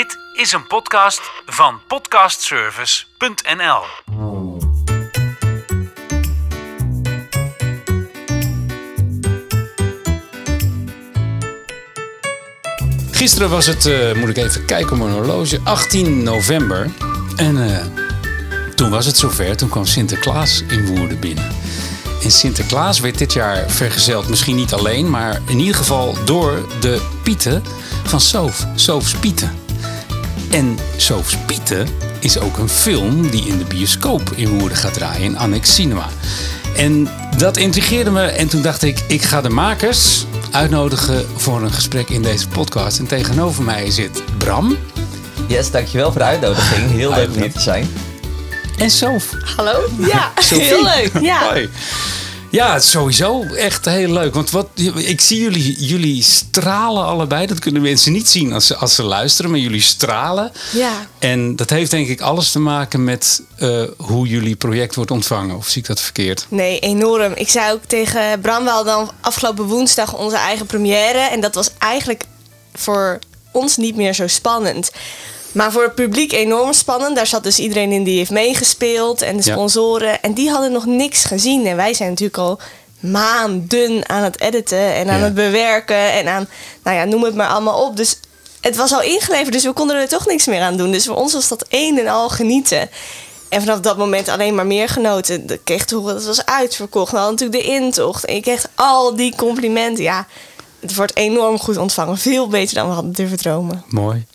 Dit is een podcast van podcastservice.nl. Gisteren was het, eh, moet ik even kijken op mijn horloge, 18 november. En eh, toen was het zover, toen kwam Sinterklaas in Woerden binnen. En Sinterklaas werd dit jaar vergezeld, misschien niet alleen, maar in ieder geval door de Pieten van Soof, Soofs Pieten. En Soofs Pieten is ook een film die in de bioscoop in Woerden gaat draaien, in Annex Cinema. En dat intrigeerde me en toen dacht ik, ik ga de makers uitnodigen voor een gesprek in deze podcast. En tegenover mij zit Bram Yes, dankjewel voor de uitnodiging. Heel leuk om hier te zijn. en Soof. Hallo? Ja, Sophie. heel leuk. Ja. Hoi. Ja, sowieso echt heel leuk. Want wat, ik zie jullie, jullie stralen allebei. Dat kunnen mensen niet zien als ze, als ze luisteren, maar jullie stralen. Ja. En dat heeft denk ik alles te maken met eh, hoe jullie project wordt ontvangen. Of zie ik dat verkeerd? Nee, enorm. Ik zei ook tegen Bram wel dan afgelopen woensdag onze eigen première. En dat was eigenlijk voor ons niet meer zo spannend. Maar voor het publiek enorm spannend. Daar zat dus iedereen in die heeft meegespeeld. En de Ja. sponsoren. En die hadden nog niks gezien. En wij zijn natuurlijk al maanden aan het editen. En aan Ja. het bewerken. En aan, nou ja, noem het maar allemaal op. Dus het was al ingeleverd. Dus we konden er toch niks meer aan doen. Dus voor ons was dat een en al genieten. En vanaf dat moment alleen maar meer genoten. Ik kreeg te horen dat het was uitverkocht. We hadden natuurlijk de intocht. En je kreeg al die complimenten. Ja, het wordt enorm goed ontvangen. Veel beter dan we hadden durven dromen. Mooi.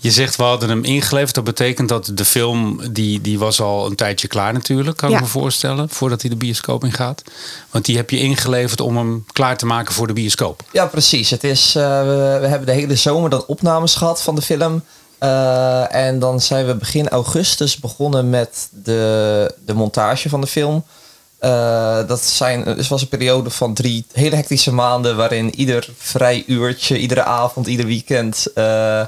Je zegt we hadden hem ingeleverd. Dat betekent dat de film, die, die was al een tijdje klaar natuurlijk, kan ik me voorstellen. Voordat hij de bioscoop ingaat. Want die heb je ingeleverd om hem klaar te maken voor de bioscoop. Ja, precies. Het is, eh, we, we hebben de hele zomer dan opnames gehad van de film. Eh, en dan zijn we begin augustus begonnen met de, de montage van de film. Eh, dat zijn, het was een periode van drie hele hectische maanden... waarin ieder vrij uurtje, iedere avond, ieder weekend... eh,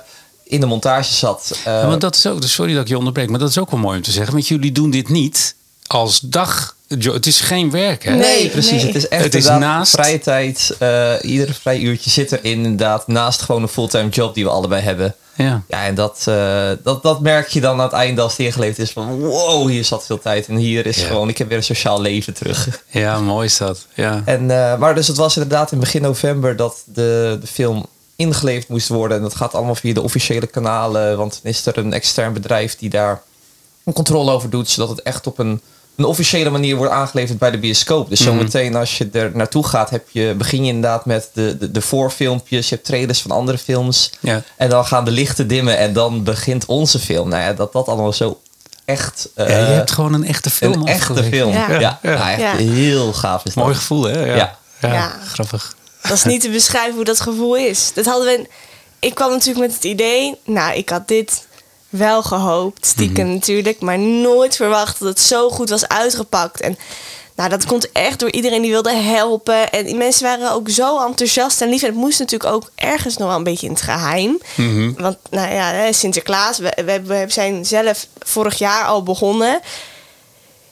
in de montage zat. Eh, Ja, want dat is ook, sorry dat ik je onderbreek, maar dat is ook wel mooi om te zeggen. Want jullie doen dit niet als dag. Het is geen werk, hè? Nee, precies. nee. Het is echt Het is naast- vrije tijd. eh ieder vrij uurtje zit er inderdaad naast gewoon een fulltime job die we allebei hebben. Ja. Ja, en dat, eh, dat, dat merk je dan aan het einde als het ingeleverd is. Van wow, hier zat veel tijd. En hier is Ja. gewoon, ik heb weer een sociaal leven terug. ja, mooi is dat. Ja. En, eh, maar dus het was inderdaad in begin november dat de, de film ingeleverd moest worden. En dat gaat allemaal via de officiële kanalen. Want dan is er een extern bedrijf die daar een controle over doet. Zodat het echt op een, een officiële manier wordt aangeleverd bij de bioscoop. Dus Mhm. zometeen als je er naartoe gaat, heb je, begin je inderdaad met de, de, de voorfilmpjes. Je hebt trailers van andere films. Ja. En dan gaan de lichten dimmen en dan begint onze film. Nou ja, dat dat allemaal zo echt... Ja, eh, je hebt gewoon een echte film een echte film. Ja, Ja. ja, nou, echt Ja. heel gaaf is dat. Mooi gevoel, hè? Ja. Ja. Ja, Ja. grappig. Dat is niet te beschrijven hoe dat gevoel is. Dat hadden we. Ik kwam natuurlijk met het idee. Nou, ik had dit wel gehoopt, stiekem Mhm. natuurlijk, maar nooit verwacht dat het zo goed was uitgepakt. En nou, dat komt echt door iedereen die wilde helpen. En die mensen waren ook zo enthousiast en lief. En het moest natuurlijk ook ergens nog wel een beetje in het geheim. Mhm. Want nou ja, Sinterklaas, we, we, we zijn zelf vorig jaar al begonnen.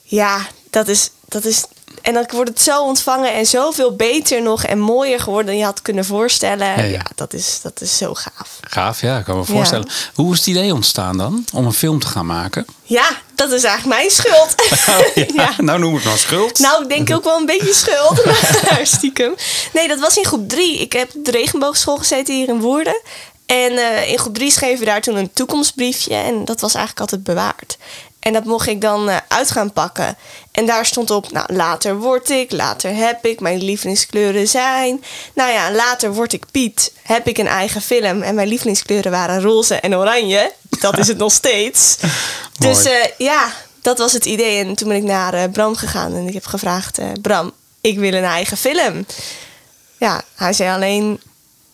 Ja, dat is, dat is. En dan wordt het zo ontvangen en zoveel beter nog en mooier geworden dan je had kunnen voorstellen. Ja, Ja, ja. dat, is, dat is zo gaaf. Gaaf, ja, ik kan me Ja. voorstellen. Hoe is het idee ontstaan dan? Om een film te gaan maken? Ja, dat is eigenlijk mijn schuld. ja. Nou, noem het maar schuld. Nou, ik denk ook wel een beetje schuld. maar stiekem. Nee, dat was in groep drie. Ik heb de regenboogschool gezeten hier in Woerden. En eh, in groep drie schreven we daar toen een toekomstbriefje. En dat was eigenlijk altijd bewaard. En dat mocht ik dan eh, uit gaan pakken. En daar stond op, nou, later word ik, later heb ik, mijn lievelingskleuren zijn. Nou ja, later word ik Piet, heb ik een eigen film. En mijn lievelingskleuren waren roze en oranje. Dat is het nog steeds. Dus eh, ja, dat was het idee. En toen ben ik naar eh, Bram gegaan en ik heb gevraagd: Bram, ik wil een eigen film. Ja, hij zei alleen: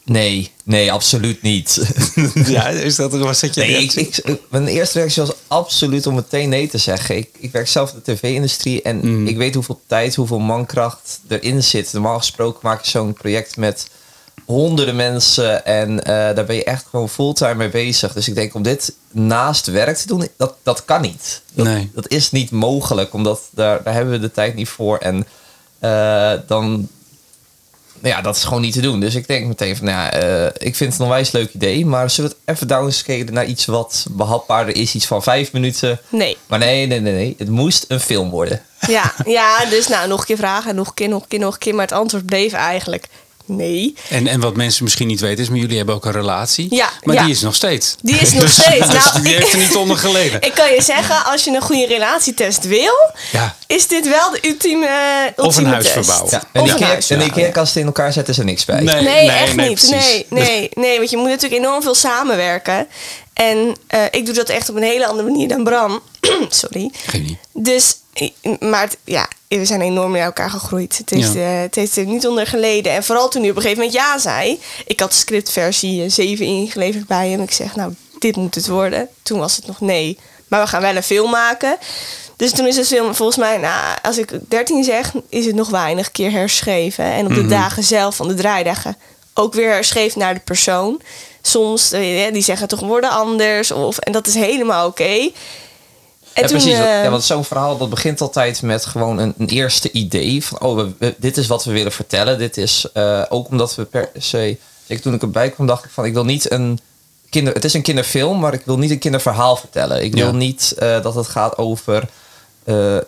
Nee, nee, absoluut niet. Ja, is dat, was dat je Nee, ik, mijn eerste reactie was absoluut om meteen nee te zeggen. Ik, ik werk zelf in de tv-industrie en Mm. ik weet hoeveel tijd, hoeveel mankracht erin zit. Normaal gesproken maak je zo'n project met honderden mensen en eh, daar ben je echt gewoon fulltime mee bezig. Dus ik denk om dit naast werk te doen, dat, dat kan niet. Dat, Nee. dat is niet mogelijk, omdat daar, daar hebben we de tijd niet voor. En eh, dan ja, dat is gewoon niet te doen. Dus ik denk meteen van, nou ja, eh, ik vind het een onwijs leuk idee. Maar zullen we het even downscalen naar iets wat behapbaarder is? Iets van vijf minuten. Nee. Maar nee, nee, nee, nee. Het moest een film worden. Ja, ja, dus nou, nog een keer vragen, nog een keer, nog een keer, nog een keer. Maar het antwoord bleef eigenlijk nee. En, en wat mensen misschien niet weten is, maar jullie hebben ook een relatie. Ja, maar ja. die is nog steeds. Die is nog Dus- steeds. dus Nou, die ik- heeft er niet onder geleden. Ik kan je zeggen, als je een goede relatietest wil, Ja. is dit wel de ultieme, ultieme Of een huis test. verbouwen. Ja, en die keer, en die keerkasten in elkaar zetten ze niks bij. Nee. Nee, echt nee, niet. Nee, nee, nee, want je moet natuurlijk enorm veel samenwerken. En eh, ik doe dat echt op een hele andere manier dan Bram. Sorry. Geen niet. Dus, maar ja, we zijn enorm naar elkaar gegroeid. Het heeft, Ja. eh, het heeft er niet onder geleden. En vooral toen hij op een gegeven moment ja zei. Ik had scriptversie 7 ingeleverd bij hem. Ik zeg, nou, dit moet het worden. Toen was het nog nee. Maar we gaan wel een film maken. Dus toen is het film, volgens mij, nou, als ik 13 zeg, is het nog weinig keer herschreven. En op Mhm. de dagen zelf van de draaidagen ook weer herschreven naar de persoon. Soms, eh, die zeggen toch woorden anders. Of, en dat is helemaal oké. En Ja, toen, precies. eh, ja, want zo'n verhaal dat begint altijd met gewoon een, een eerste idee. Van, oh, we- we- dit is wat we willen vertellen. Dit is eh, ook omdat we per se... Ik, toen ik erbij kwam, dacht ik van, ik wil niet een kinder... Het is een kinderfilm, maar ik wil niet een kinderverhaal vertellen. Ik wil Ja. niet eh, dat het gaat over...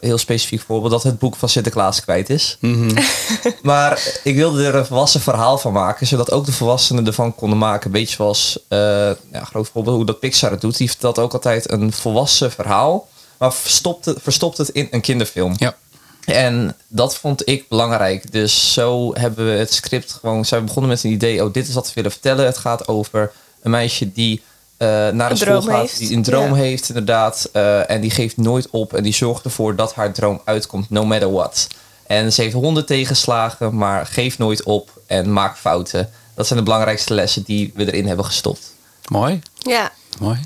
heel specifiek voorbeeld, dat het boek van Sinterklaas kwijt is. Mhm. Maar ik wilde er een volwassen verhaal van maken, zodat ook de volwassenen ervan konden maken. Een beetje zoals, eh ja, groot voorbeeld, hoe dat Pixar het doet. Die vertelt ook altijd een volwassen verhaal, maar verstopt het, verstopt het in een kinderfilm. Ja. En dat vond ik belangrijk. Dus zo hebben we het script gewoon, zijn we begonnen met een idee, oh, dit is wat we willen vertellen. Het gaat over een meisje die eh, naar een, school gaat, heeft. die een droom Ja. heeft inderdaad. eh, en die geeft nooit op en die zorgt ervoor dat haar droom uitkomt, no matter what. En ze heeft honderd tegenslagen, maar geeft nooit op en maakt fouten. Dat zijn de belangrijkste lessen die we erin hebben gestopt. Mooi. ja. Mooi.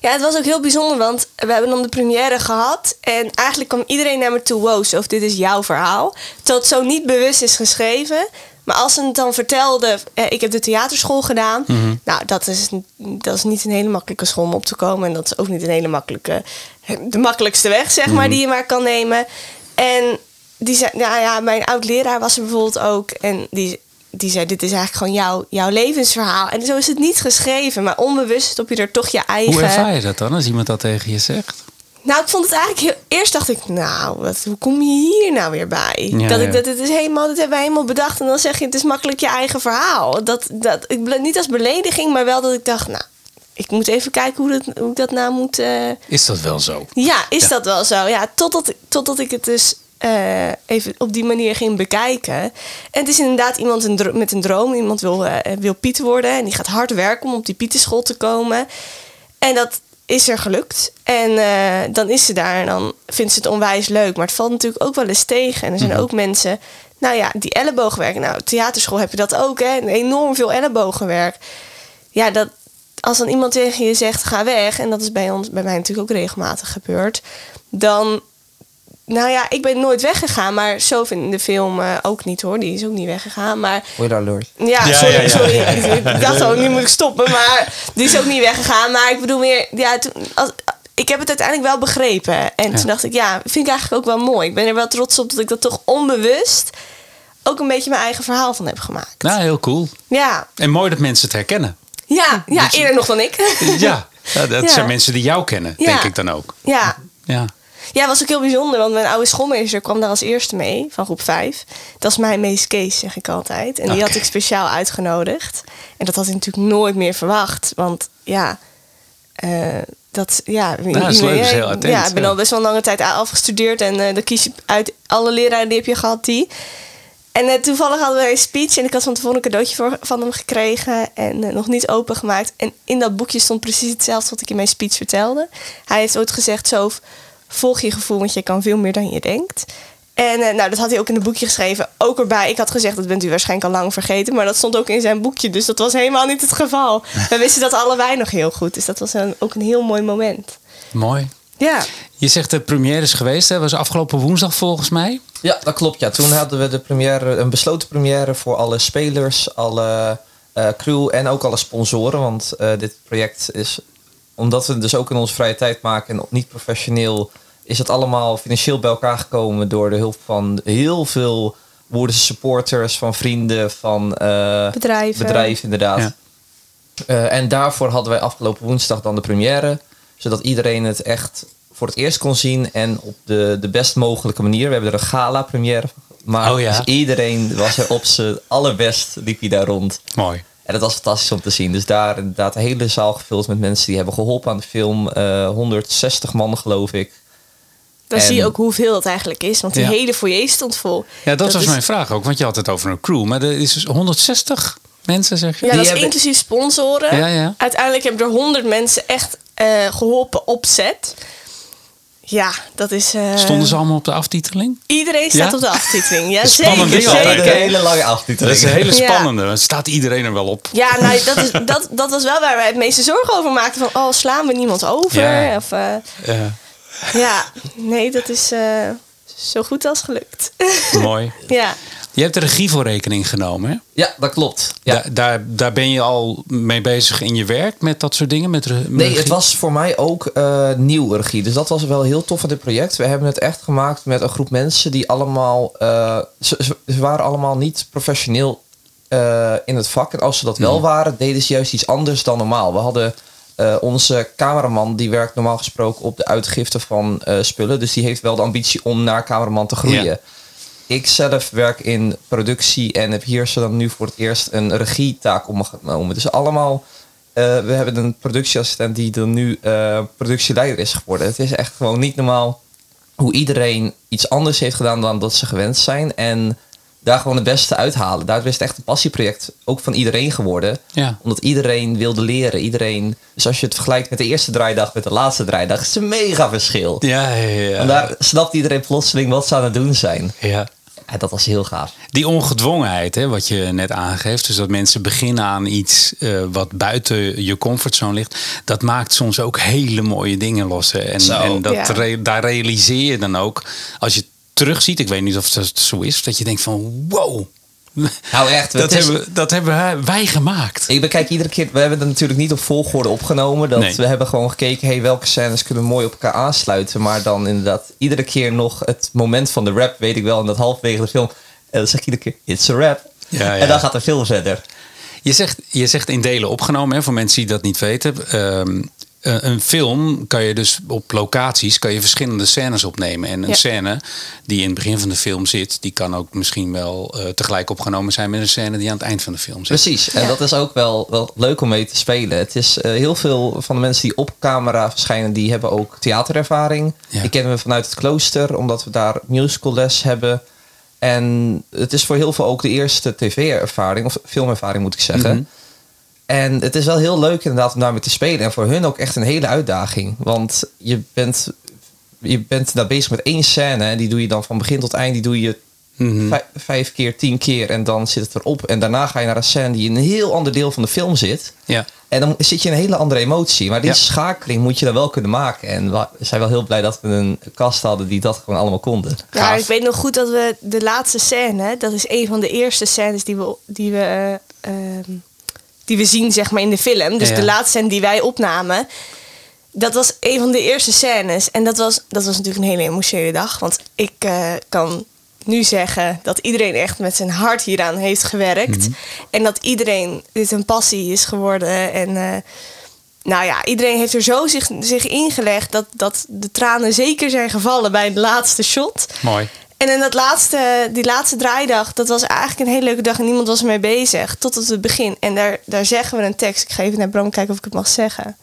Ja, het was ook heel bijzonder, want we hebben dan de première gehad. En eigenlijk kwam iedereen naar me toe, wow, of dit is jouw verhaal. Terwijl het zo niet bewust is geschreven. Maar als ze het dan vertelde, eh, ik heb de theaterschool gedaan. Nou, dat is, dat is niet een hele makkelijke school om op te komen. En dat is ook niet een hele makkelijke, de makkelijkste weg, zeg maar, die je maar kan nemen. En die zei, nou ja, mijn oud-leraar was er bijvoorbeeld ook. En die, die zei, dit is eigenlijk gewoon jouw, jouw levensverhaal. En zo is het niet geschreven, maar onbewust stop je er toch je eigen... Hoe ervaar je dat dan als iemand dat tegen je zegt? Nou, ik vond het eigenlijk heel... Eerst dacht ik, nou, wat, hoe kom je hier nou weer bij? Ja, dat ja. ik dat het is helemaal, dat hebben wij helemaal bedacht. En dan zeg je, het is makkelijk je eigen verhaal. Dat, dat, ik, niet als belediging, maar wel dat ik dacht, nou, ik moet even kijken hoe, dat, hoe ik dat nou moet... eh, Is dat wel zo? ja, is Ja. dat wel zo? Ja, totdat, totdat ik het dus eh, even op die manier ging bekijken. En het is inderdaad iemand een met een droom. Iemand wil, eh, wil Piet worden. En die gaat hard werken om op die Pietenschool te komen. En dat is er gelukt. En eh, dan is ze daar en dan vindt ze het onwijs leuk. Maar het valt natuurlijk ook wel eens tegen. En er zijn ook mensen, nou ja, die ellebogenwerk. Nou, theaterschool heb je dat ook, hè? Enorm veel ellebogenwerk. Ja, dat, als dan iemand tegen je zegt, ga weg. En dat is bij, ons, bij mij natuurlijk ook regelmatig gebeurd. Dan, nou ja, ik ben nooit weggegaan. Maar zo in de film eh, ook niet hoor. Die is ook niet weggegaan. Maar je daar, Lord? ja, Ja, sorry, ja, ja. sorry. Ik dacht al, nu moet ik stoppen. Maar die is ook niet weggegaan. Maar ik bedoel meer, ja, toen, als, ik heb het uiteindelijk wel begrepen. En toen dacht ik, ja, vind ik eigenlijk ook wel mooi. Ik ben er wel trots op dat ik dat toch onbewust ook een beetje mijn eigen verhaal van heb gemaakt. Nou, heel cool. Ja, En mooi dat mensen het herkennen. ja, ja eerder nog dan ik. Ja, ja, dat Ja. zijn mensen die jou kennen, Ja. denk ik dan ook. ja. Ja. Ja, was ook heel bijzonder, want mijn oude schoolmeester kwam daar als eerste mee, van groep 5. Dat is mijn meest case, zeg ik altijd. En die had ik speciaal uitgenodigd. En dat had ik natuurlijk nooit meer verwacht, want ja, eh, dat, ja, dat is leuk, dat is heel intens, Ja, ik ben ja. al best wel een lange tijd afgestudeerd en eh dan kies je uit alle leraren die heb je gehad, die. En eh, toevallig hadden wij een speech en ik had van tevoren een cadeautje voor, van hem gekregen en nog niet opengemaakt. En in dat boekje stond precies hetzelfde wat ik in mijn speech vertelde. Hij heeft ooit gezegd, zo volg je gevoel, want je kan veel meer dan je denkt. En eh, nou, dat had hij ook in een boekje geschreven. Ook erbij, ik had gezegd, dat bent u waarschijnlijk al lang vergeten. Maar dat stond ook in zijn boekje, dus dat was helemaal niet het geval. We wisten dat allebei nog heel goed. Dus dat was een, ook een heel mooi moment. Mooi. Ja, Je zegt de première is geweest, hè? was afgelopen woensdag volgens mij. Ja, dat klopt. Ja. Toen hadden we de première, een besloten première voor alle spelers, alle eh, crew en ook alle sponsoren. Want eh, dit project is, omdat we het dus ook in onze vrije tijd maken en niet professioneel, is het allemaal financieel bij elkaar gekomen door de hulp van heel veel Woerdense supporters, van vrienden, van eh, Bedrijven. bedrijven inderdaad. Ja. Eh, en daarvoor hadden wij afgelopen woensdag dan de première. Zodat iedereen het echt voor het eerst kon zien. En op de, de best mogelijke manier. We hebben er een gala première van gemaakt. Oh ja. Dus iedereen was er op zijn allerbest, liep hij daar rond. Mooi. En dat was fantastisch om te zien. Dus daar inderdaad de hele zaal gevuld met mensen die hebben geholpen aan de film. Eh 160 man geloof ik. Dan En- zie je ook hoeveel het eigenlijk is. Want die Ja. hele foyer stond vol. Ja, dat, was is- mijn vraag ook. Want je had het over een crew. Maar er is dus 160 mensen, zeg je? Ja, Die dat is hebben- inclusief sponsoren. Ja, ja. Uiteindelijk hebben er 100 mensen echt eh, geholpen op set. Ja, dat is... eh, Stonden ze allemaal op de aftiteling? Iedereen staat Ja? op de aftiteling. Ja, Spannend zeker, altijd, Een hele lange Dat aftiteling. is een hele spannende. Staat iedereen er wel op. Ja, nou, dat, is, dat, dat was wel waar wij het meeste zorgen over maakten. Van, oh, slaan we niemand over? Ja. Of, eh, Ja, ja, nee, dat is eh, zo goed als gelukt. mooi. ja. Je hebt de regie voor rekening genomen, hè? Ja, dat klopt. Ja. Daar, daar, daar ben je al mee bezig in je werk met dat soort dingen? Met Nee, regie? het was voor mij ook eh, nieuw regie. Dus dat was wel heel tof van dit project. We hebben het echt gemaakt met een groep mensen die allemaal... eh, ze, waren allemaal niet professioneel eh, in het vak. En als ze dat wel waren, deden ze juist iets anders dan normaal. We hadden onze cameraman, die werkt normaal gesproken op de uitgifte van spullen. Dus die heeft wel de ambitie om naar cameraman te groeien. Ja. Ik zelf werk in productie en heb hier zo dan nu voor het eerst een regietaak op me genomen. Dus allemaal, eh, we hebben een productieassistent die dan nu eh, productieleider is geworden. Het is echt gewoon niet normaal hoe iedereen iets anders heeft gedaan dan dat ze gewend zijn. En daar gewoon het beste uithalen. Daardoor is het echt een passieproject ook van iedereen geworden. Ja. Omdat iedereen wilde leren. Iedereen, dus als je het vergelijkt met de eerste draaidag met de laatste draaidag, is het een mega verschil. Ja, ja, ja. En daar snapt iedereen plotseling wat ze aan het doen zijn. ja. Dat was heel gaaf. Die ongedwongenheid, hè, wat je net aangeeft. Dus dat mensen beginnen aan iets eh, wat buiten je comfortzone ligt. Dat maakt soms ook hele mooie dingen los. hè. En, Zo. en dat Ja. re- daar realiseer je dan ook. Als je terugziet, ik weet niet of dat zo is. Dat je denkt van wow. Nou echt, Dat is- hebben, dat hebben wij gemaakt. Ik bekijk iedere keer, we hebben het natuurlijk niet op volgorde opgenomen. Dat Nee. We hebben gewoon gekeken, hey, welke scènes kunnen we mooi op elkaar aansluiten. Maar dan inderdaad, iedere keer nog het moment van de rap, weet ik wel. En dat halverwege de film, en dan zeg ik iedere keer, it's a rap. Ja, ja. En dan gaat de film verder. Je zegt, je zegt in delen opgenomen, hè, voor mensen die dat niet weten. Ehm, een een film kan je dus op locaties kan je verschillende scènes opnemen. En een Ja. scène die in het begin van de film zit, die kan ook misschien wel eh, tegelijk opgenomen zijn met een scène die aan het eind van de film zit. Precies, en Ja. dat is ook wel, wel leuk om mee te spelen. Het is eh, heel veel van de mensen die op camera verschijnen, die hebben ook theaterervaring. Ja. Die kennen we vanuit het klooster, omdat we daar musical les hebben. En het is voor heel veel ook de eerste tv-ervaring, of filmervaring moet ik zeggen. Mhm. En het is wel heel leuk inderdaad om daarmee te spelen. En voor hun ook echt een hele uitdaging. Want je bent, je bent daar bezig met één scène. En die doe je dan van begin tot eind. Die doe je Mhm. vijf, vijf keer, tien keer. En dan zit het erop. En daarna ga je naar een scène die in een heel ander deel van de film zit. Ja. En dan zit je in een hele andere emotie. Maar die Ja. schakeling moet je dan wel kunnen maken. En we zijn wel heel blij dat we een cast hadden die dat gewoon allemaal konden. Ja, Gaaf. ik weet nog goed dat we de laatste scène, dat is een van de eerste scènes die we, die we, eh, ehm, die we zien zeg maar, in de film. Dus Ja. de laatste scène die wij opnamen, dat was een van de eerste scènes. En dat was, dat was natuurlijk een hele emotionele dag. Want ik eh, kan nu zeggen dat iedereen echt met zijn hart hieraan heeft gewerkt. En dat iedereen dit een passie is geworden. En eh, nou ja, iedereen heeft er zo zich, zich ingelegd dat, dat de tranen zeker zijn gevallen bij de laatste shot. Mooi. En in dat laatste, die laatste draaidag, dat was eigenlijk een hele leuke dag en niemand was ermee bezig. Tot op het begin. En daar, daar zeggen we een tekst. Ik ga even naar Bram kijken of ik het mag zeggen.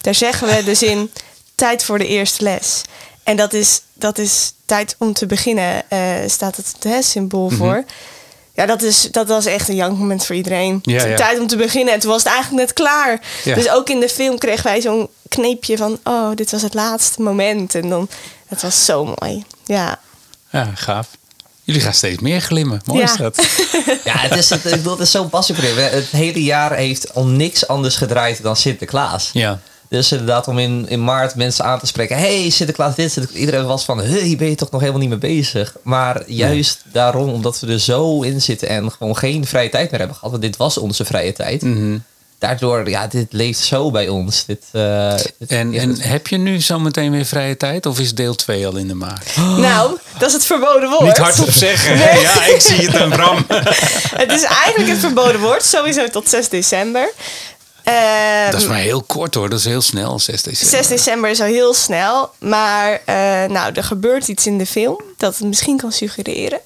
Daar zeggen we de zin, tijd voor de eerste les. En dat is, dat is tijd om te beginnen, eh, staat het hè, symbool voor. Ja, dat, is, dat was echt een jankmoment voor iedereen. Ja, ja. Tijd om te beginnen. En toen was het eigenlijk net klaar. Ja. Dus ook in de film kregen wij zo'n kneepje van... oh, dit was het laatste moment. En dan, dat was zo mooi. Ja. Ja, gaaf. Jullie gaan steeds meer glimmen. Mooi is Ja. dat. Ja, het is, het, ik bedoel, het is zo'n passieproject. Het hele jaar heeft om niks anders gedraaid dan Sinterklaas. Ja. Dus inderdaad om in, in maart mensen aan te spreken. hey, Sinterklaas dit. Sinterklaas- Iedereen was van, hier ben je toch nog helemaal niet mee bezig. Maar juist daarom, omdat we er zo in zitten en gewoon geen vrije tijd meer hebben gehad. Want dit was onze vrije tijd. Mhm. Daardoor, ja, dit leeft zo bij ons. Dit, eh, dit- En, ja, en dit- heb je nu zometeen weer vrije tijd? Of is deel 2 al in de maak? Nou, dat is het verboden woord. Niet hardop zeggen. Ja, ik zie het aan Bram. Het is eigenlijk het verboden woord, sowieso tot 6 december. Eh, Dat is maar heel kort hoor. Dat is heel snel, 6 december. 6 december is al heel snel. Maar eh, nou, er gebeurt iets in de film dat het misschien kan suggereren.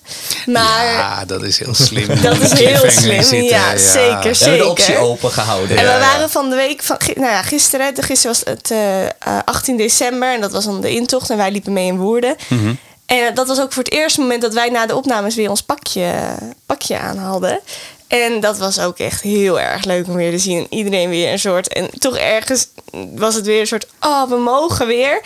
Maar Ja, dat is heel slim. dat is heel slim. zitten, ja, zeker, we hebben de optie zeker. open gehouden. En Ja, we ja. waren van de week, van, nou ja, gisteren, de- gisteren was het eh, eh, 18 december en dat was dan de intocht en wij liepen mee in Woerden. Mhm. En dat was ook voor het eerste moment dat wij na de opnames weer ons pakje, pakje aan hadden. En dat was ook echt heel erg leuk om weer te zien. En iedereen weer een soort. En toch ergens was het weer een soort. Oh, we mogen weer.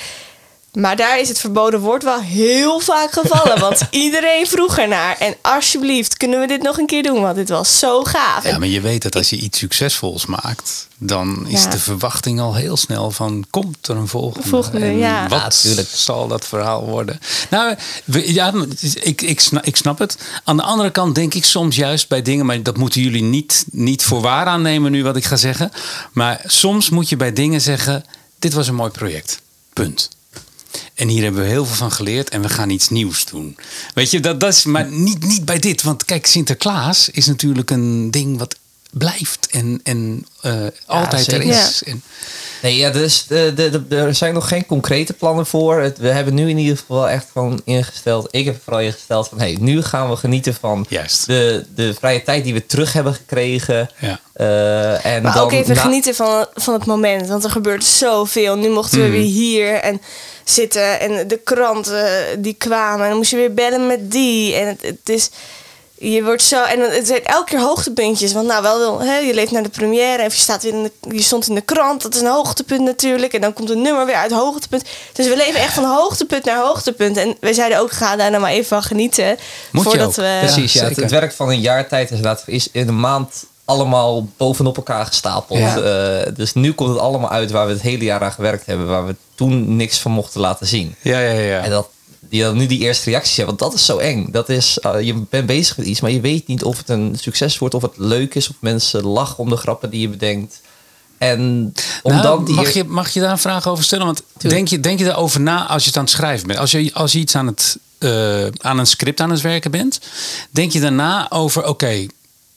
Maar daar is het verboden woord wel heel vaak gevallen. Want iedereen vroeg ernaar. En alsjeblieft, kunnen we dit nog een keer doen? Want dit was zo gaaf. Ja, maar je weet dat als je iets succesvols maakt, dan is Ja. de verwachting al heel snel van komt er een volgende. Volgende, en ja. Wat Ja, tuurlijk. zal dat verhaal worden? Nou, we- ja, ik, ik, snap, ik snap het. Aan de andere kant denk ik soms juist bij dingen, maar dat moeten jullie niet, niet voor waar aannemen nu wat ik ga zeggen. Maar soms moet je bij dingen zeggen: dit was een mooi project. Punt. En hier hebben we heel veel van geleerd en we gaan iets nieuws doen. Weet je, dat, dat is maar niet, niet bij dit. Want kijk, Sinterklaas is natuurlijk een ding wat blijft en, en eh, altijd er is. En, Nee, ja, dus de, de, de- er zijn nog geen concrete plannen voor. Het, we hebben nu in ieder geval wel echt gewoon ingesteld. Ik heb vooral ingesteld van, hey, nu gaan we genieten van Juist. de, de vrije tijd die we terug hebben gekregen. Ja. Eh, en Maar dan ook even na- genieten van, van het moment. Want er gebeurt zoveel. Nu mochten Mm. we weer hier en zitten. En de kranten die kwamen. En dan moest je weer bellen met die. En het, het is... Je wordt zo... En het zijn elke keer hoogtepuntjes. Want nou, wel, hè, je leeft naar de première. En je, staat weer in de, je stond in de krant. Dat is een hoogtepunt natuurlijk. En dan komt een nummer weer uit hoogtepunt. Dus we leven echt van hoogtepunt naar hoogtepunt. En wij zeiden ook, ga daar nou maar even van genieten. Moet je voordat ook. we... Precies, ja. Het, werk van een jaar tijd is, inderdaad- is in een maand allemaal bovenop elkaar gestapeld. Ja. Eh, dus nu komt het allemaal uit waar we het hele jaar aan gewerkt hebben. Waar we toen niks van mochten laten zien. Ja, ja, ja. En dat die dan nu die eerste reacties hebben, want dat is zo eng. Dat is, eh, je bent bezig met iets, maar je weet niet of het een succes wordt, of het leuk is, of mensen lachen om de grappen die je bedenkt. En om Nou, dan die mag, je, mag je daar een vraag over stellen? Want denk je, denk je daarover na als je het aan het schrijven bent? Als je, als je iets aan, het, eh, aan een script aan het werken bent, denk je daarna over: oké,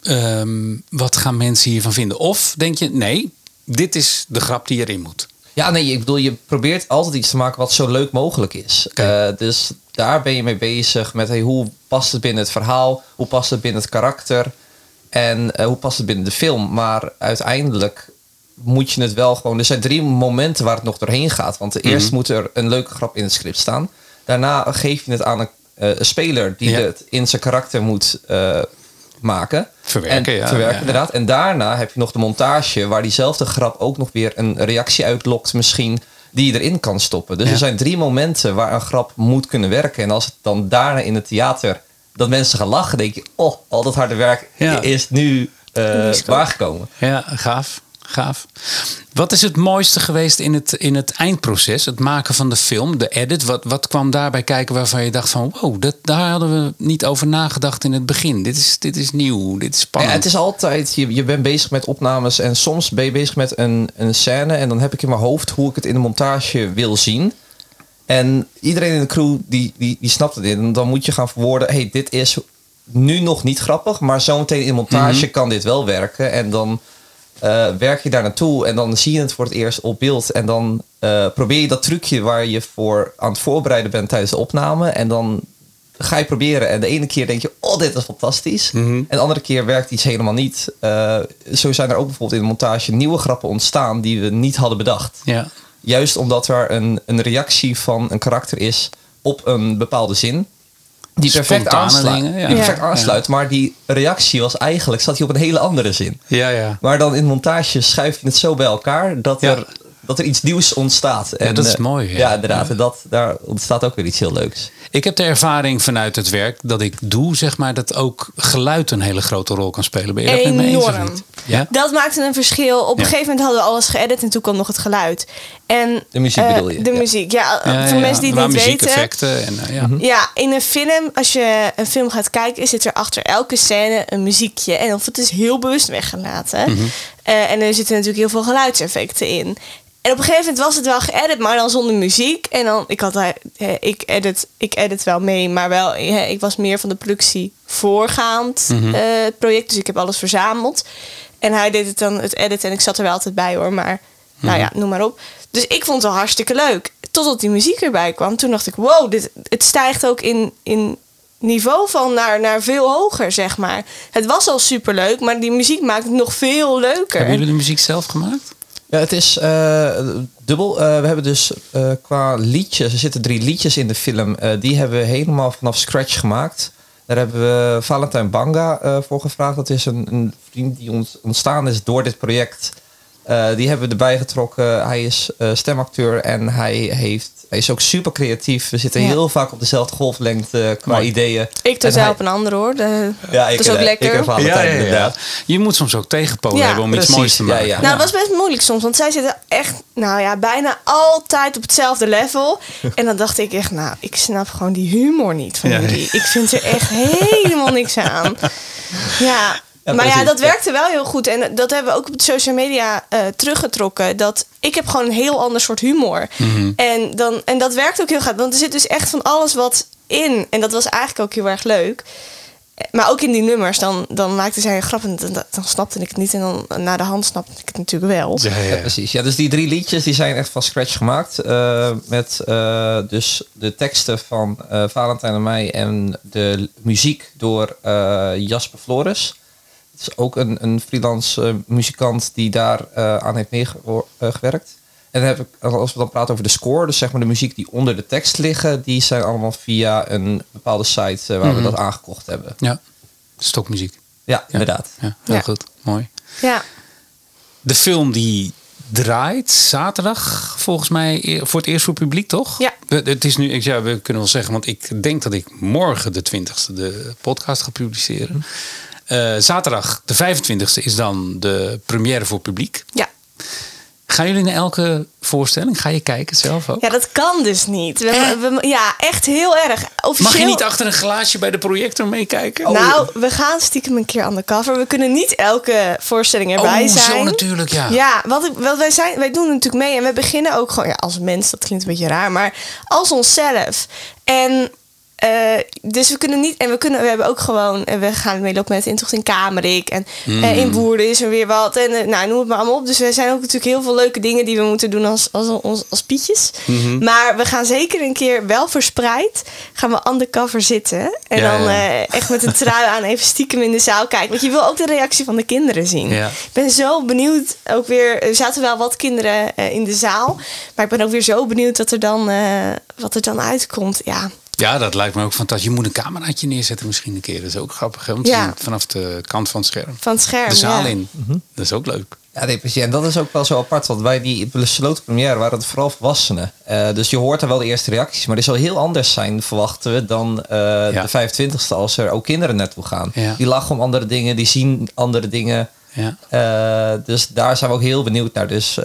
ehm, wat gaan mensen hiervan vinden? Of denk je: nee, dit is de grap die erin moet. Ja, nee, ik bedoel, je probeert altijd iets te maken wat zo leuk mogelijk is. Eh, dus daar ben je mee bezig met hey, hoe past het binnen het verhaal, hoe past het binnen het karakter en eh, hoe past het binnen de film. Maar uiteindelijk moet je het wel gewoon. Er zijn drie momenten waar het nog doorheen gaat. Want eerst moet er een leuke grap in het script staan. Daarna geef je het aan een eh, speler die Ja. het in zijn karakter moet maken. Verwerken, en, ja, Verwerken, ja. inderdaad. En daarna heb je nog de montage waar diezelfde grap ook nog weer een reactie uitlokt misschien die je erin kan stoppen. Dus Ja. er zijn drie momenten waar een grap moet kunnen werken. En als het dan daarna in het theater dat mensen gaan lachen, denk je, oh, al dat harde werk Ja. is nu eh goed. waargekomen. Ja, gaaf. Gaaf. Wat is het mooiste geweest in het, in het eindproces? Het maken van de film, de edit. Wat, wat kwam daarbij kijken waarvan je dacht van... wow, dat, daar hadden we niet over nagedacht in het begin. Dit is, dit is nieuw, dit is Ja, spannend. het is altijd, je, je bent bezig met opnames en soms ben je bezig met een, een scène en dan heb ik in mijn hoofd hoe ik het in de montage wil zien. En iedereen in de crew die, die, die snapt het in. En dan moet je gaan verwoorden, hey, dit is nu nog niet grappig, maar zometeen in montage kan dit wel werken. En dan eh, werk je daar naartoe en dan zie je het voor het eerst op beeld. En dan eh, probeer je dat trucje waar je voor aan het voorbereiden bent tijdens de opname. En dan ga je proberen. En de ene keer denk je, oh, dit is fantastisch. En de andere keer werkt iets helemaal niet. Eh, zo zijn er ook bijvoorbeeld in de montage nieuwe grappen ontstaan die we niet hadden bedacht. Ja. Juist omdat er een, een reactie van een karakter is op een bepaalde zin. Die perfect aansluit. ja. Die perfect Ja. aansluit. Maar die reactie was eigenlijk, zat hij op een hele andere zin. Ja, ja. Maar dan in montage schuif je het zo bij elkaar dat, Ja. er, dat er iets nieuws ontstaat. En, dat is eh, mooi, ja. Ja, inderdaad. En dat, daar ontstaat ook weer iets heel leuks. Ik heb de ervaring vanuit het werk dat ik doe, zeg maar, dat ook geluid een hele grote rol kan spelen. Ben je dat met me eens of Enorm. niet? Ja? Dat maakte een verschil. Op een Ja. gegeven moment hadden we alles geëdit en toen kwam nog het geluid. En, De muziek eh, bedoel je? De Ja. muziek, ja. Ja, voor ja, mensen die het niet weten. muziekeffecten En, eh, ja. Ja, in een film, als je een film gaat kijken, zit er achter elke scène een muziekje. En of het is heel bewust weggelaten. Mhm. Eh, en er zitten natuurlijk heel veel geluidseffecten in. En op een gegeven moment was het wel geëdit, maar dan zonder muziek. En dan, ik had eh, ik edit, ik edit wel mee, maar wel, eh, ik was meer van de productie voorgaand Mhm. het project. Dus ik heb alles verzameld. En hij deed het dan, het edit, en ik zat er wel altijd bij hoor. Maar, nou ja, noem maar op. Dus ik vond het wel hartstikke leuk. Totdat die muziek erbij kwam. Toen dacht ik, wow, dit, het stijgt ook in, in niveau van naar, naar veel hoger, zeg maar. Het was al superleuk, maar die muziek maakt het nog veel leuker. Hebben jullie de muziek zelf gemaakt? Ja, het is eh, dubbel. Eh, we hebben dus eh, qua liedjes, er zitten drie liedjes in de film. eh, die hebben we helemaal vanaf scratch gemaakt. Daar hebben we Valentijn Banga eh, voor gevraagd. Dat is een, een vriend die ont- ontstaan is door dit project. Eh, die hebben we erbij getrokken. Hij is eh, stemacteur en hij, heeft, hij is ook super creatief. We zitten Ja. heel vaak op dezelfde golflengte qua Mooi. ideeën. Ik doe En zelf hij- op een andere hoor. De, Ja, ik dat is ook eh, lekker. Ik inderdaad. Je moet soms ook tegenpolen Ja, hebben om iets moois te Ja, maken. ja. Nou, dat was best moeilijk soms, want zij zitten echt, nou ja, bijna altijd op hetzelfde level. En dan dacht ik echt, nou, ik snap gewoon die humor niet van Ja. jullie. Ik vind er echt helemaal niks aan. Ja. Ja, maar ja, dat ja. werkte wel heel goed. En dat hebben we ook op de social media eh, teruggetrokken. Dat ik heb gewoon een heel ander soort humor. Mhm. en, dan, en dat werkt ook heel goed. Want er zit dus echt van alles wat in. En dat was eigenlijk ook heel erg leuk. Maar ook in die nummers, dan, dan maakte zij een grap en dan, dan snapte ik het niet. En dan na de hand snapte ik het natuurlijk wel. Ja, ja, precies. Ja, dus die drie liedjes die zijn echt van scratch gemaakt. eh, met eh, dus de teksten van eh, Valentijn en mij en de muziek door eh, Jasper Flores. Het is ook een, een freelance eh, muzikant die daar eh, aan heeft meegewerkt. En dan heb ik, als we dan praten over de score, dus zeg maar de muziek die onder de tekst liggen, die zijn allemaal via een bepaalde site eh, waar we Mhm. dat aangekocht hebben. Ja. Stokmuziek. Ja, inderdaad. Ja, heel Ja. goed. Mooi. Ja, De film die draait zaterdag volgens mij e- voor het eerst voor publiek, toch? Ja. We- Het is nu, ik- ja, we kunnen wel zeggen, want ik denk dat ik morgen de 20ste de podcast ga publiceren. Eh, zaterdag de 25ste is dan de première voor publiek. ja. Gaan jullie naar elke voorstelling? Ga je kijken zelf ook? ja, dat kan dus niet. We, we- ja, echt heel erg. Officieel, Mag je niet achter een glaasje bij de projector meekijken? Nou, we gaan stiekem een keer undercover. We kunnen niet elke voorstelling erbij oh, zijn. zo natuurlijk, ja. Ja, wat, wij, zijn, wij doen natuurlijk mee en we beginnen ook gewoon ja, als mens, dat klinkt een beetje raar, maar als onszelf. En eh, dus we kunnen niet, en we kunnen, we hebben ook gewoon, en we gaan meelopen met de intocht in Kamerik en Mm. eh, in Woerden is er weer wat en eh, nou, noem het maar allemaal op. Dus er zijn ook natuurlijk heel veel leuke dingen die we moeten doen als, als, als, als pietjes. Mhm. Maar we gaan zeker een keer wel verspreid, gaan we undercover zitten en Ja, dan ja. echt met een trui aan even stiekem in de zaal kijken. Want je wil ook de reactie van de kinderen zien. Ja. Ik ben zo benieuwd. Ook weer, er zaten wel wat kinderen in de zaal. Maar ik ben ook weer zo benieuwd wat er dan, wat er dan uitkomt. Ja, Ja, dat lijkt me ook fantastisch. Je moet een cameraatje neerzetten misschien een keer. Dat is ook grappig, hè? Om te Ja. vanaf de kant van het scherm. van het scherm. De zaal ja. in. Dat is ook leuk. Ja, nee, precies. En dat is ook wel zo apart. Want bij die besloten première waren het vooral volwassenen. Eh, dus je hoort er wel de eerste reacties. Maar die zal heel anders zijn, verwachten we, dan eh, Ja. de 25ste als er ook kinderen naartoe gaan. Ja. Die lachen om andere dingen, die zien andere dingen. Ja. Eh, dus daar zijn we ook heel benieuwd naar. Dus eh,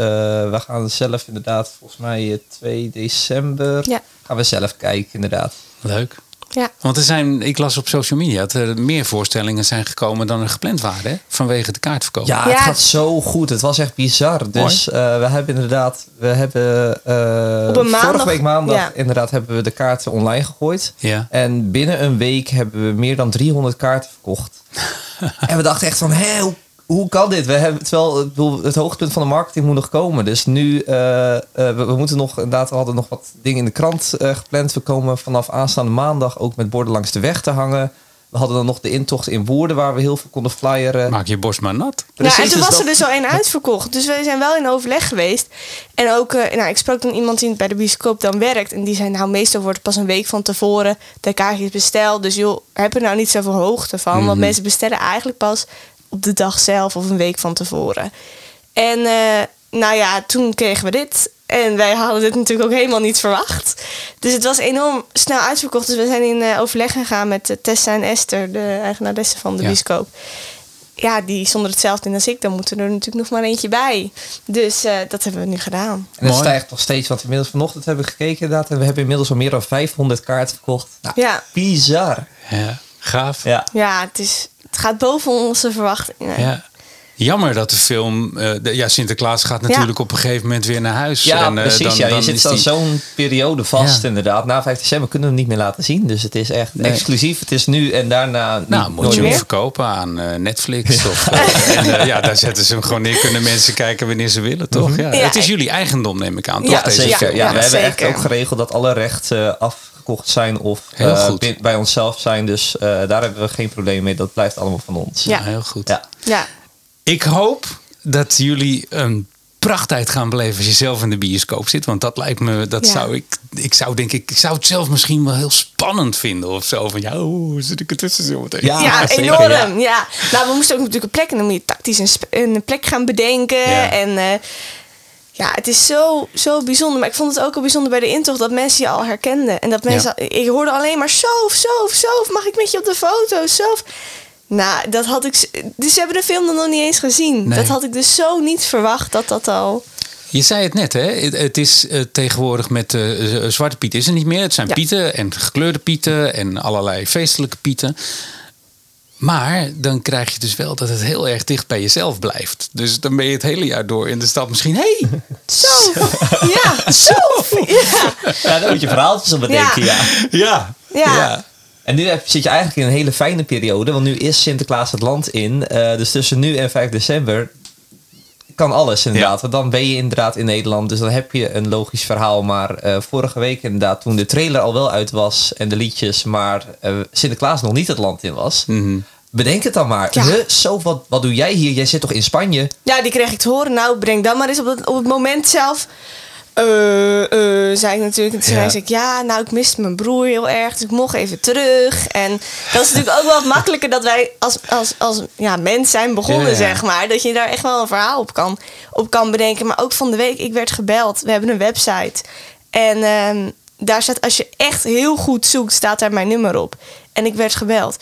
we gaan zelf inderdaad, volgens mij eh, 2 december, Ja. Gaan we zelf kijken inderdaad. Leuk. Ja. Want er zijn, ik las op social media dat er meer voorstellingen zijn gekomen dan er gepland waren. Hè? Vanwege de kaartverkoop. Ja, Ja. het gaat zo goed. Het was echt bizar. Dus eh, we hebben inderdaad, we hebben eh, Op een maandag- vorige week maandag ja. inderdaad hebben we de kaarten online gegooid. Ja. En binnen een week hebben we meer dan 300 kaarten verkocht. en we dachten echt van, hé, hoe, hoe kan dit? We hebben, terwijl bedoel, het hoogtepunt van de marketing moet nog komen. Dus nu, eh, eh, we, we moeten nog, inderdaad, we hadden nog wat dingen in de krant eh, gepland. We komen vanaf aanstaande maandag ook met borden langs de weg te hangen. We hadden dan nog de intocht in Woerden waar we heel veel konden flyeren. Maak je borst maar nat. Ja, en Precies, toen dus was er dus al één uitverkocht. Dus we zijn wel in overleg geweest. En ook, eh, nou, ik sprak dan iemand die bij de bioscoop dan werkt. En die zei, nou, meestal wordt het pas een week van tevoren de kaartjes besteld. Dus joh, heb er nou niet zoveel hoogte van. Mhm. Want mensen bestellen eigenlijk pas op de dag zelf of een week van tevoren. En eh, nou ja, toen kregen we dit. En wij hadden dit natuurlijk ook helemaal niet verwacht. Dus het was enorm snel uitverkocht. Dus we zijn in eh, overleg gegaan met eh, Tessa en Esther, de eigenaresse van de Ja. bioscoop ja, die zonder hetzelfde in als ik, dan moet er natuurlijk nog maar eentje bij. Dus eh, dat hebben we nu gedaan. En het Mooi. stijgt nog steeds, want inmiddels vanochtend hebben we gekeken inderdaad. En we hebben inmiddels al meer dan 500 kaarten verkocht. Nou, Ja, bizar. Ja. Gaaf. Ja. ja het, is, het gaat boven onze verwachtingen. Ja. Jammer dat de film... eh, de- ja, Sinterklaas gaat natuurlijk op een gegeven moment weer naar huis. Ja, En, eh, precies. dan- ja. Je dan zit is dan die- zo'n periode vast Ja. inderdaad. Na 5 december kunnen we hem niet meer laten zien. Dus het is echt Nee. exclusief. Het is nu en daarna niet, Nou, moet nooit je hem meer. verkopen aan eh, Netflix. Of, en, ja, daar zetten ze hem gewoon neer. Kunnen mensen kijken wanneer ze willen, toch? Ja, Ja, het is jullie eigendom, neem ik aan. Toch, Ja, deze zeker. film? Ja, Ja, we hebben echt ook geregeld dat alle rechten eh, zijn of Heel eh, goed. bin- bij onszelf zijn. Dus eh, daar hebben we geen probleem mee. Dat blijft allemaal van ons. Ja. Heel goed. Ja. Ja. Ik hoop dat jullie een prachttijd gaan beleven als je zelf in de bioscoop zit. Want dat lijkt me, dat Ja. zou ik, ik zou denk ik, ik zou het zelf misschien wel heel spannend vinden of zo. Van ja, hoe zit ik ertussen zo meteen? Ja. Ja, enorm. Ja. Nou, we moesten ook natuurlijk een plek en dan moet je tactisch een, een plek gaan bedenken. Ja. En eh, ja, het is zo, zo bijzonder. Maar ik vond het ook al bijzonder bij de intocht dat mensen je al herkenden. En dat mensen, ik hoorde alleen maar Sof, Sof, Sof, mag ik met je op de foto, Sof. Nou, dat had ik. Dus ze hebben de film nog niet eens gezien. Nee. Dat had ik dus zo niet verwacht dat dat al. Je zei het net, hè? Het, is eh, tegenwoordig met z- Zwarte Piet is er niet meer. Het zijn Ja. pieten en gekleurde pieten en allerlei feestelijke pieten. Maar dan krijg je dus wel dat het heel erg dicht bij jezelf blijft. Dus dan ben je het hele jaar door in de stad misschien... Hey, Sof! ja, Sof! Ja. Ja, daar moet je verhaaltjes op bedenken. Ja. ja, Ja. En nu heb, zit je eigenlijk in een hele fijne periode. Want nu is Sinterklaas het land in. Eh, dus tussen nu en 5 december kan alles inderdaad. Ja. Want dan ben je inderdaad in Nederland. Dus dan heb je een logisch verhaal. Maar eh, vorige week inderdaad, toen de trailer al wel uit was. En de liedjes, maar eh, Sinterklaas nog niet het land in was. Mhm. Bedenk het dan maar. Ja. Huh, zo, wat, wat doe jij hier? Jij zit toch in Spanje? Ja, die kreeg ik te horen. Nou, breng dan maar eens op het, op het moment zelf. Eh, zei ik natuurlijk. En toen Ja. zei ik, ja, nou, ik miste mijn broer heel erg. Dus ik mocht even terug. En dat is natuurlijk ook wel wat makkelijker dat wij als, als, als ja, mens zijn begonnen, Ja, zeg maar. Dat je daar echt wel een verhaal op kan, op kan bedenken. Maar ook van de week, ik werd gebeld. We hebben een website. En ehm, daar staat, als je echt heel goed zoekt, staat daar mijn nummer op. En ik werd gebeld.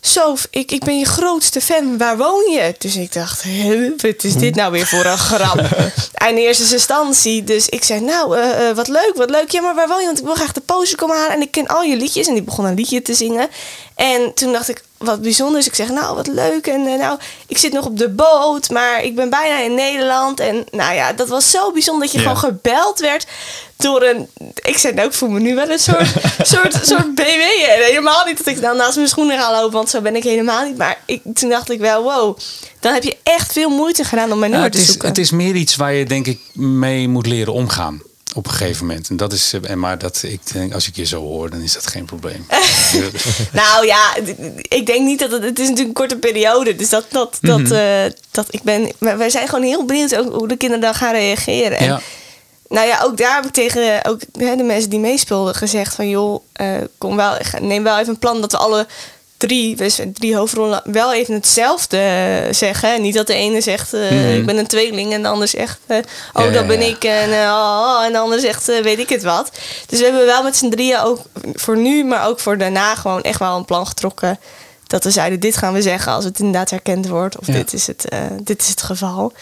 Sof, ik, ik ben je grootste fan. Waar woon je? Dus ik dacht, "Huh, wat is dit nou weer voor een grap? En in eerste instantie. Dus ik zei, nou, eh, eh, wat leuk, wat leuk. Ja, maar waar woon je? Want ik wil graag de poster komen halen. En ik ken al je liedjes. En die begon een liedje te zingen. En toen dacht ik, wat bijzonder. Dus ik zeg, nou, wat leuk. En eh, nou, ik zit nog op de boot. Maar ik ben bijna in Nederland. En nou ja, dat was zo bijzonder dat je Ja. gewoon gebeld werd door een... Ik zei, nou, ik voel me nu wel een soort, soort, soort BW. En helemaal niet dat ik dan naast mijn schoenen ga lopen, want zo ben ik helemaal niet. Maar ik, toen dacht ik wel, wow, dan heb je echt veel moeite gedaan om mijn nummer te is, zoeken. het is meer iets waar je denk ik mee moet leren omgaan. Op een gegeven moment. En dat is, eh, en maar dat, ik denk, als ik je zo hoor, dan is dat geen probleem. Nou ja, ik denk niet dat het... Het is natuurlijk een korte periode. Dus dat... dat, dat, Mhm. eh, dat ik ben... Maar wij zijn gewoon heel benieuwd ook hoe de kinderen dan gaan reageren. En ja. Nou ja, ook daar heb ik tegen ook, hè, de mensen die meespeelden gezegd van... joh, eh, kom wel, neem wel even een plan dat we alle drie, zijn drie hoofdrollen, wel even hetzelfde eh, zeggen. Niet dat de ene zegt, eh, Mhm. ik ben een tweeling en de ander zegt, oh, Ja, dat ben ja. ik. En, eh, oh, oh, en de ander zegt, weet ik het wat. Dus we hebben wel met z'n drieën ook voor nu, maar ook voor daarna gewoon echt wel een plan getrokken. Dat we zeiden, dit gaan we zeggen als het inderdaad herkend wordt. Of dit, is het, dit is het geval.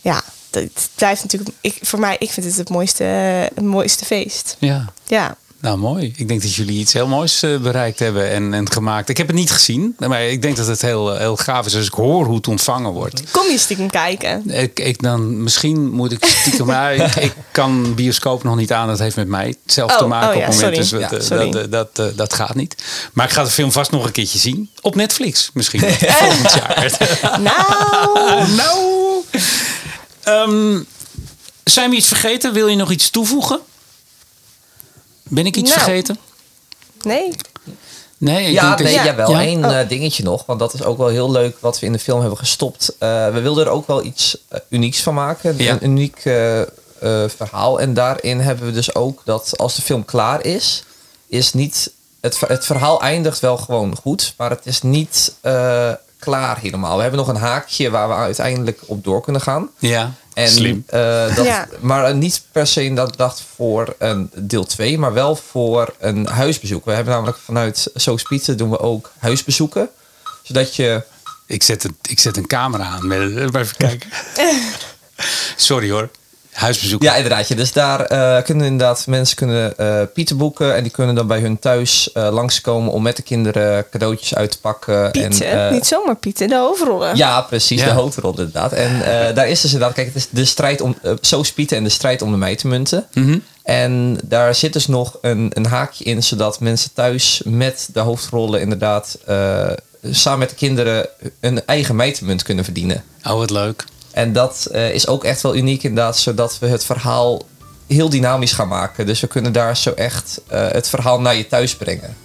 Ja, het blijft natuurlijk... Ik, voor mij, ik vind het het mooiste, het mooiste feest. ja. Ja. Nou, mooi. Ik denk dat jullie iets heel moois eh, bereikt hebben en, en gemaakt. Ik heb het niet gezien, maar ik denk dat het heel, eh, heel gaaf is als ik hoor hoe het ontvangen wordt. Kom je stiekem kijken? Ik, ik dan, misschien moet ik stiekem, maar ik, ik kan bioscoop nog niet aan. Dat heeft met mij zelf Oh, te maken oh op ja, het moment. sorry. Dus dat, Ja, eh, dat, dat, dat gaat niet. Maar ik ga de film vast nog een keertje zien. Op Netflix misschien. Volgend jaar. Nou, nou. Ehm, zijn we iets vergeten? Wil je nog iets toevoegen? Ben ik iets Nou. vergeten? nee. Nee, ik ja, denk dat- nee, Ja. jawel. Ja? Eén Oh. eh, dingetje nog. Want dat is ook wel heel leuk wat we in de film hebben gestopt. Eh, we wilden er ook wel iets eh, unieks van maken. Ja. Een uniek verhaal. En daarin hebben we dus ook dat als de film klaar is, is niet. Het, het verhaal eindigt wel gewoon goed, maar het is niet eh, klaar helemaal. We hebben nog een haakje waar we uiteindelijk op door kunnen gaan. Ja, En, slim. eh, dat, Ja. Maar eh, niet per se dat dacht voor een deel 2, maar wel voor een huisbezoek. We hebben namelijk vanuit So Spieten doen we ook huisbezoeken. Zodat je... Ik zet een, ik zet een camera aan. Met, maar even kijken. Sorry hoor. Huisbezoek. Ja, inderdaad. Ja. Dus daar eh, kunnen inderdaad mensen kunnen eh, pieten boeken. En die kunnen dan bij hun thuis eh, langskomen om met de kinderen cadeautjes uit te pakken. Pieten, En, eh, niet zomaar Pieten, de hoofdrollen. Ja, precies. Ja. De hoofdrol inderdaad. En eh, daar is dus inderdaad, kijk, het is de strijd om, zo spieten en de strijd om de mijtenmunten. Mhm. En daar zit dus nog een, een haakje in, zodat mensen thuis met de hoofdrollen inderdaad eh, samen met de kinderen een eigen mijtenmunt kunnen verdienen. Oh, wat leuk. En dat eh, is ook echt wel uniek inderdaad, zodat we het verhaal heel dynamisch gaan maken. Dus we kunnen daar zo echt eh, het verhaal naar je thuis brengen.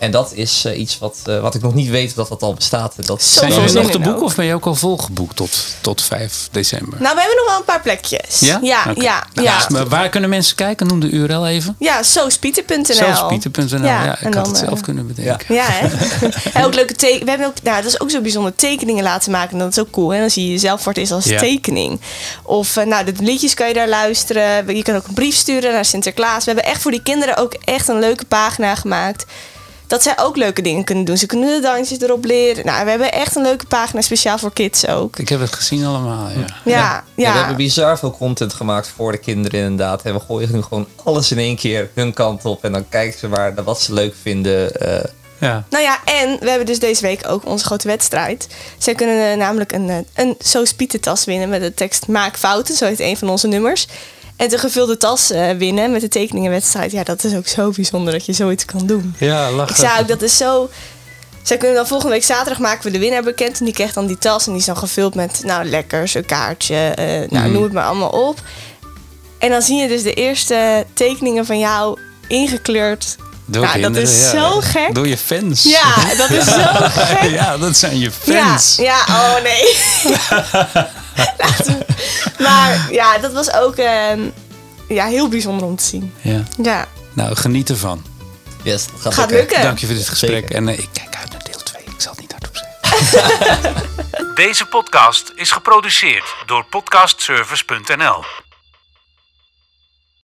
En dat is eh, iets wat, eh, wat ik nog niet weet dat dat al bestaat. Dat Zijn jullie nog te boeken of ben je ook al volgeboekt tot, tot 5 december? Nou, we hebben nog wel een paar plekjes. ja? Ja, ja, Nou, ja. dus, maar waar kunnen mensen kijken? Noem de URL even. Ja, soospieten.nl. Zelfspieter.nl. Ja, Ja, ik en had dan, het zelf eh, kunnen bedenken. Ja, hè? en ook leuke tekenen. We hebben ook, nou, dat is ook zo bijzonder. Tekeningen laten maken. Dat is ook cool. En dan zie je jezelf voor het eerst als Ja. tekening. Of, nou, de liedjes kan je daar luisteren. Je kan ook een brief sturen naar Sinterklaas. We hebben echt voor die kinderen ook echt een leuke pagina gemaakt. Dat zij ook leuke dingen kunnen doen. Ze kunnen de dansjes erop leren. Nou, we hebben echt een leuke pagina speciaal voor kids ook. Ik heb het gezien allemaal, ja. Ja, ja. Ja, we hebben bizar veel content gemaakt voor de kinderen inderdaad. En we gooien nu gewoon alles in één keer hun kant op. En dan kijken ze maar naar wat ze leuk vinden. eh. ja. Nou ja, en we hebben dus deze week ook onze grote wedstrijd. Zij kunnen eh, namelijk een, eh, een Soos Pieten tas winnen met de tekst Maak fouten. Zo heet een van onze nummers. En de gevulde tas eh, winnen met de tekeningenwedstrijd. Ja, dat is ook zo bijzonder dat je zoiets kan doen. Ja, lachen. Ik zei ook, dat is zo... Zij kunnen dan volgende week zaterdag maken we de winnaar bekend. En die krijgt dan die tas. En die is dan gevuld met, nou, lekkers, een kaartje. eh, nou, Mhm. noem het maar allemaal op. En dan zie je dus de eerste tekeningen van jou ingekleurd. Door nou, dat kinderen, is ja. zo gek. Door je fans. Ja, dat is zo gek. ja, dat zijn je Ja, fans. ja, oh nee. Laten maar ja, dat was ook ehm, ja, heel bijzonder om te zien. Ja. Ja, Nou, geniet ervan. Yes, dat gaat, gaat lukken. lukken. Dank je voor dit gesprek. Zeker. En eh, ik kijk uit naar deel 2. Ik zal het niet hardop zeggen. Deze podcast is geproduceerd door podcastservice.nl.